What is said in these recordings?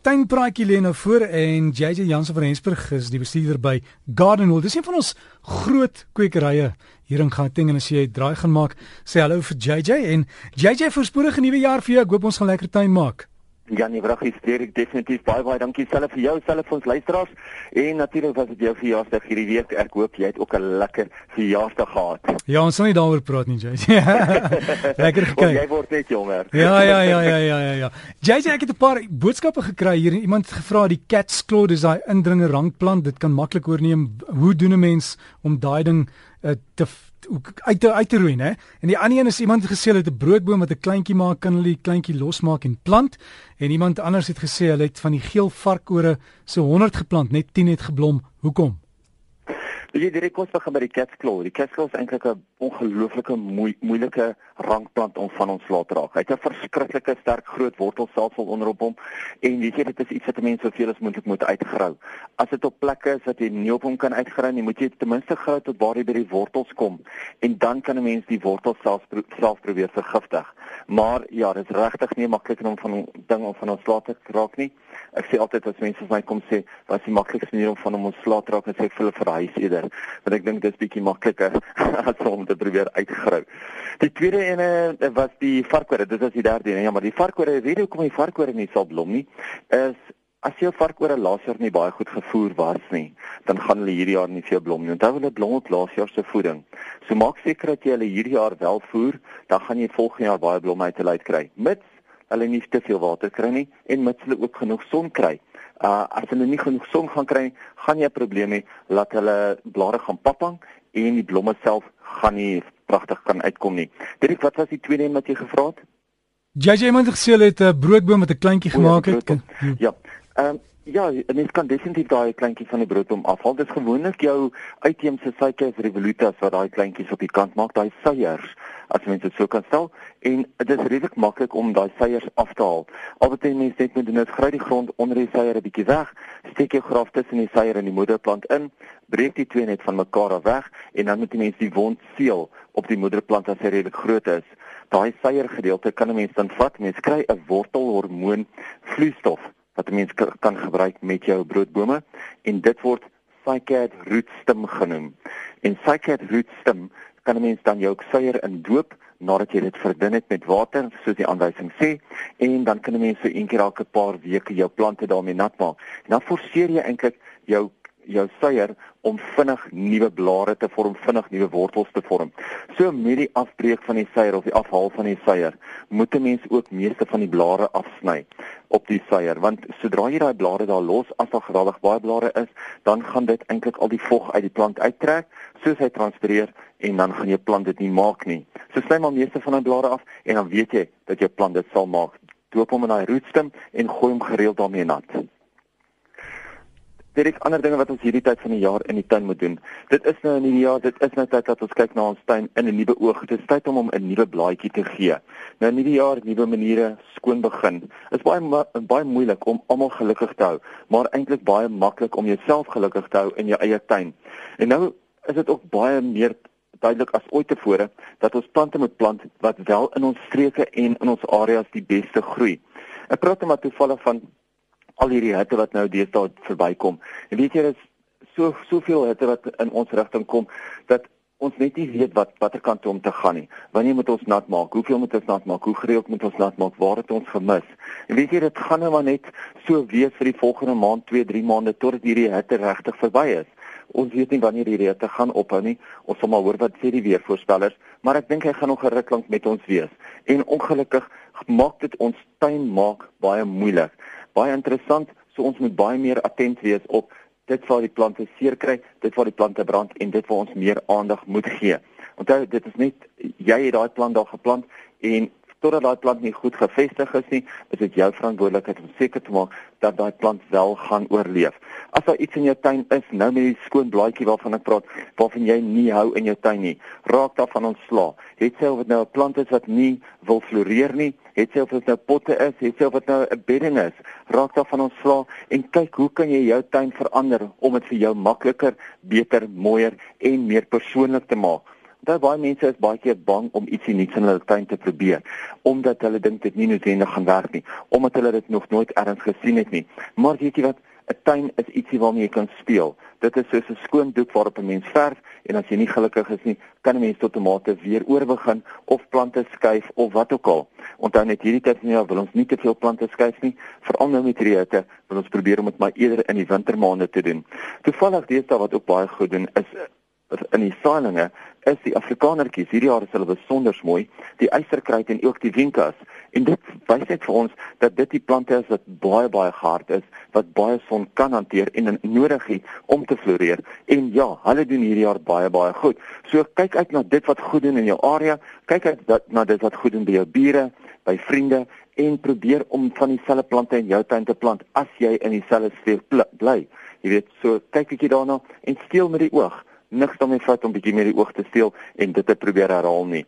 Tuinpraatjie lê nou voor en JJ Jansen van Rensburg is die bestuurder by Gardenwell. Dis een van ons groot kwekerye hier in Gauteng en as jy draai gaan maak, sê hallo vir JJ en JJ voorspoedige nuwe jaar vir jou. Ek hoop ons gaan lekker tuin maak. Janie Vraggie steer ek definitief baie baie dankie self vir jou self vir ons luisteraars. En natuurlik was dit jou verjaarsdag hierdie week. Ek hoop jy het ook 'n lekker verjaarsdag gehad. Ja ons sal nie daaroor praat nie JJ Lekker gekyk. Jy word net jonger. Ja ja ja ja ja ja ja. JJ ek het 'n paar boodskappe gekry. Hier iemand gevra die cat's claw dis daai indringer rankplant dit kan maklik oorneem. Hoe doen 'n mens om daai ding uh, te uit te uit te roei, né? En die ander een is iemand het gesê hulle het 'n broodboom wat 'n kleintjie maak, kan hulle die kleintjie losmaak en plant. En iemand anders het gesê hulle het van die geel varkore so 100 geplant, net 10 het geblom. Hoekom? Wie jy direk kos begin by die catsclaw. Die catsclaw is eintlik 'n ongelooflike moe, moeilike rankplant om van ons laat raak. Hy het 'n verskriklike sterk groot wortelstelsel onderop hom en weet jy dit is iets wat mense soveel as moontlik moet uitgrou. As dit op plekke is wat jy nie op hom kan uitgrou nie, moet jy ten minste grou tot waar hy by die wortels kom en dan kan 'n mens die wortels self self probeer vergiftig. Maar ja, dit is regtig nie maklik om van ding om van ons laat te raak nie. Ek sê altyd as mense vir my kom sê, "Wat is die maklikste manier om van hom ons laat raak?" en sê ek vir hulle verhuis eerder verder. Want ek dink dit is bietjie makliker as om te probeer uitgrou. Die tweede ene was die varkore. Dit is die derde een. Ja, maar die varkore, weet jy hoekom die varkore nie sal blom nie? Is as jou varkore laas jaar nie baie goed gevoer was nie, dan gaan hulle hierdie jaar nie veel blom nie. Onthou hulle blom op laas jaar se voeding. So maak seker dat jy hulle hierdie jaar wel voer, dan gaan jy volgende jaar baie blomme uit te uit kry. Mits hulle nie te veel water kry nie en mits hulle ook genoeg son kry. Uh as hulle nie genoeg son gaan kry, gaan jy 'n probleem hê dat hulle blare gaan paphang en die blomme self gaan nie pragtig kan uitkom nie. Dirk, wat was die tweede een wat jy gevra het? JJ iemand gesê hulle het 'n broodboom met 'n kleintjie gemaak het. Ja. Ehm um, Ja, mens kan definitief daai kleintjie van die broodboom afhaal. Dit is gewoonlik jou uitheemse suikers revolutas wat daai kleintjies op die kant maak, daai suiers as mens dit so kan stel en dit is redelik maklik om daai seiers af te haal. Al wat jy mens net moet doen is gry die grond onder die seier 'n bietjie weg, steek jou graf tussen die seier en die moederplant in, breek die twee net van mekaar af weg en dan moet jy mens die wond seël op die moederplant as hy redelik groot is. Daai seier gedeelte kan 'n mens dan vat, mens kry 'n wortelhormoon vloeistof wat 'n mens kan gebruik met jou broodbome en dit word Cycad rootstem genoem. En Cycad rootstem kan 'n mens dan jou suier in doop nadat jy dit verdun het met water soos die aanwysing sê en dan kan 'n mens so een keer elke paar weke jou plante daarmee nat maak. En dan forceer jy eintlik jou jou suier om vinnig nuwe blare te vorm, vinnig nuwe wortels te vorm. So met die afbreek van die suier of die afhaal van die suier, moet 'n mens ook meeste van die blare afsny op die suier, want sodra jy daai blare daar los, as daar geweldig baie blare is, dan gaan dit eintlik al die vog uit die plant uittrek, soos hy transpireer en dan gaan jou plant dit nie maak nie. So sny maar meeste van die blare af en dan weet jy dat jou plant dit sal maak. Doop hom in daai rootstem en gooi hom gereeld daarmee nat. Dit is ander dinge wat ons hierdie tyd van die jaar in die tuin moet doen. Dit is nou in die jaar, dit is nou tyd dat ons kyk na ons tuin in 'n nuwe oog. Dit is tyd om hom 'n nuwe blaadjie te gee. Nou in hierdie jaar nuwe maniere skoon begin. Dit is baie baie moeilik om almal gelukkig te hou, maar eintlik baie maklik om jouself gelukkig te hou in jou eie tuin. En nou is dit ook baie meer duidelik as ooit tevore dat ons plante moet plant wat wel in ons streke en in ons areas die beste groei. Ek praat net toevallig van al hierdie hitte wat nou deesdae verbykom. En weet jy, is so soveel hitte wat in ons rigting kom dat ons net nie weet wat watter kant om te gaan nie. Wanneer moet ons nat maak? Hoeveel moet ons nat maak? Hoe gereeld moet ons nat maak? Waar het ons gemis? En weet jy, dit gaan nou maar net so wees vir die volgende maand, 2, 3 maande totdat hierdie hitte regtig verby is. Ons weet nie wanneer hierdie hitte gaan ophou nie. Ons sal maar hoor wat sê die weervoorspellers, maar ek dink hy gaan nog 'n ruk lank met ons wees. En ongelukkig maak dit ons tuin maak baie moeilik baie interessant. So ons moet baie meer attent wees op dit waar die plante seer kry, dit waar die plante brand en dit waar ons meer aandag moet gee. Onthou, dit is net jy het daai plant daar geplant en totdat daai plant nie goed gevestig is nie, is dit jou verantwoordelikheid om seker te maak dat daai plant wel gaan oorleef. As daar iets in jou tuin is, nou met die skoon blaadjie waarvan ek praat, waarvan jy nie hou in jou tuin nie, raak daarvan ontslaa. Het sy of dit nou 'n plant is wat nie wil floreer nie, het sy of dit nou potte is, het sy of dit nou 'n bedding is, raak daarvan ontslaa en kyk hoe kan jy jou tuin verander om dit vir jou makliker, beter, mooier en meer persoonlik te maak Daar baie mense is baie keer bang om ietsie nuuts in hulle tuin te probeer omdat hulle dink dit nie noodwendig gaan werk nie, omdat hulle dit nog nooit ergens gesien het nie. Maar weet jy wat? 'n Tuin is ietsie waarmee jy kan speel. Dit is soos 'n skoon doek waarop 'n mens verf en as jy nie gelukkig is nie, kan 'n mens tot tomate weer oorbegin of plante skuif of wat ook al. Onthou net hierdie tyd van jaar wil ons nie te veel plante skuif nie, veral nou met hierdie hitte, wil ons probeer om dit maar eerder in die wintermaande te doen. Toevallig deesdae wat ook baie goed doen is in die saailinge is die Afrikanertjies. Hierdie jaar is hulle besonder mooi, die eisterkruid en ook die winkas. En dit wys net vir ons dat dit die plante is wat baie baie hard is, wat baie son kan hanteer en nodig het om te floreer. En ja, hulle doen hierdie jaar baie baie goed. So kyk uit na dit wat goed doen in jou area, kyk uit dat, na dit wat goed doen by jou bure, by vriende en probeer om van dieselfde plante in jou tuin te plant as jy in dieselfde streek bly. Jy weet, so kyk ek daarna en steel met die oog niks daarmee vat om bietjie meer die oog te steel en dit te probeer herhaal nie.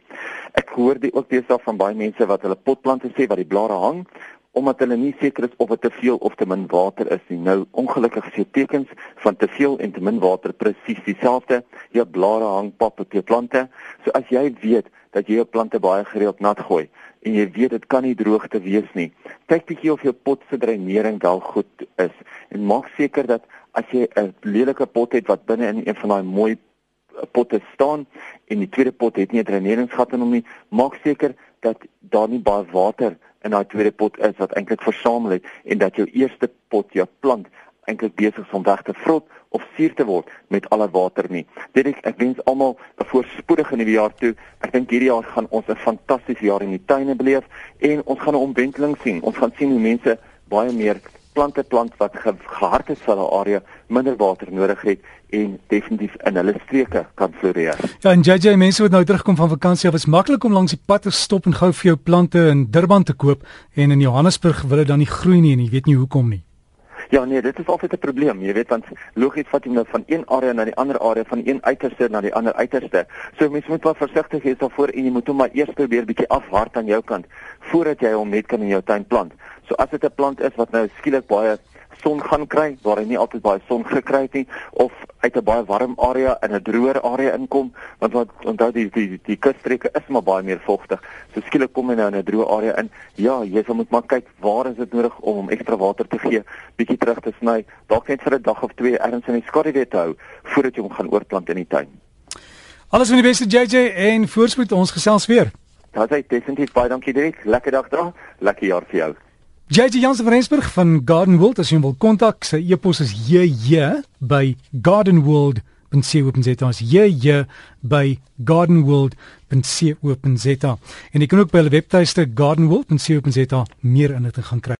Ek hoor dit ook deesdae van baie mense wat hulle potplante sê wat die blare hang omdat hulle nie seker is of dit te veel of te min water is nie. Nou ongelukkig is die tekens van te veel en te min water presies dieselfde. Jou blare hang pap op jou plante. So as jy weet dat jy jou plante baie gereeld nat gooi en jy weet dit kan nie droogte wees nie. Kyk bietjie of jou pot se dreinering wel goed is en maak seker dat as jy 'n lelike pot het wat binne in een van daai mooi potte staan en die tweede pot het nie 'n dreineringsgat in hom nie, maak seker dat daar nie baie water in daai tweede pot is wat eintlik versamel het en dat jou eerste pot, jou plant, eintlik besig is om weg te vrot of suur te word met al die water nie. Dit ek, ek wens almal 'n voorspoedige nuwe jaar toe. Ek dink hierdie jaar gaan ons 'n fantastiese jaar in die tuine beleef en ons gaan 'n omwenteling sien. Ons gaan sien hoe mense baie meer plante plant wat ge gehard is vir 'n area minder water nodig het en definitief in hulle streke kan floreer. Ja, en JJ mense wat nou terugkom van vakansie, was maklik om langs die pad te stop en gou vir jou plante in Durban te koop en in Johannesburg wil dit dan nie groei nie en jy weet nie hoekom nie. Ja nee, dit is altyd 'n probleem, jy weet want logies vat jy nou van een area na die ander area, van een uiterste na die ander uiterste. So mense moet wel versigtig wees daarvoor en jy moet hom maar eers probeer bietjie afhard aan jou kant voordat jy hom net kan in jou tuin plant. So as dit 'n plant is wat nou skielik baie son gaan kry waar hy nie altyd baie son gekry het nie of uit 'n baie warm area in 'n droër area inkom want wat onthou die die die, die kusstreke is maar baie meer vogtig. So skielik kom hy nou in 'n droë area in. Ja, jy sal moet maar kyk waar is dit nodig om hom ekstra water te gee, bietjie terug te sny, dalk net vir 'n dag of twee ergens in die skaduwee te hou voordat jy hom gaan oorplant in die tuin. Alles van die beste JJ en voorspoed ons gesels weer. Daar's hy definitief baie dankie Dirk. Lekker dag daar. Lekker jaar vir jou. JJ Jansen van Rensburg van Garden World as jy wil kontak, sy e-pos is jj by gardenworld.co.za. jj by gardenworld.co.za. En jy kan ook by hulle webtuiste gardenworld.co.za meer inligting gaan kry.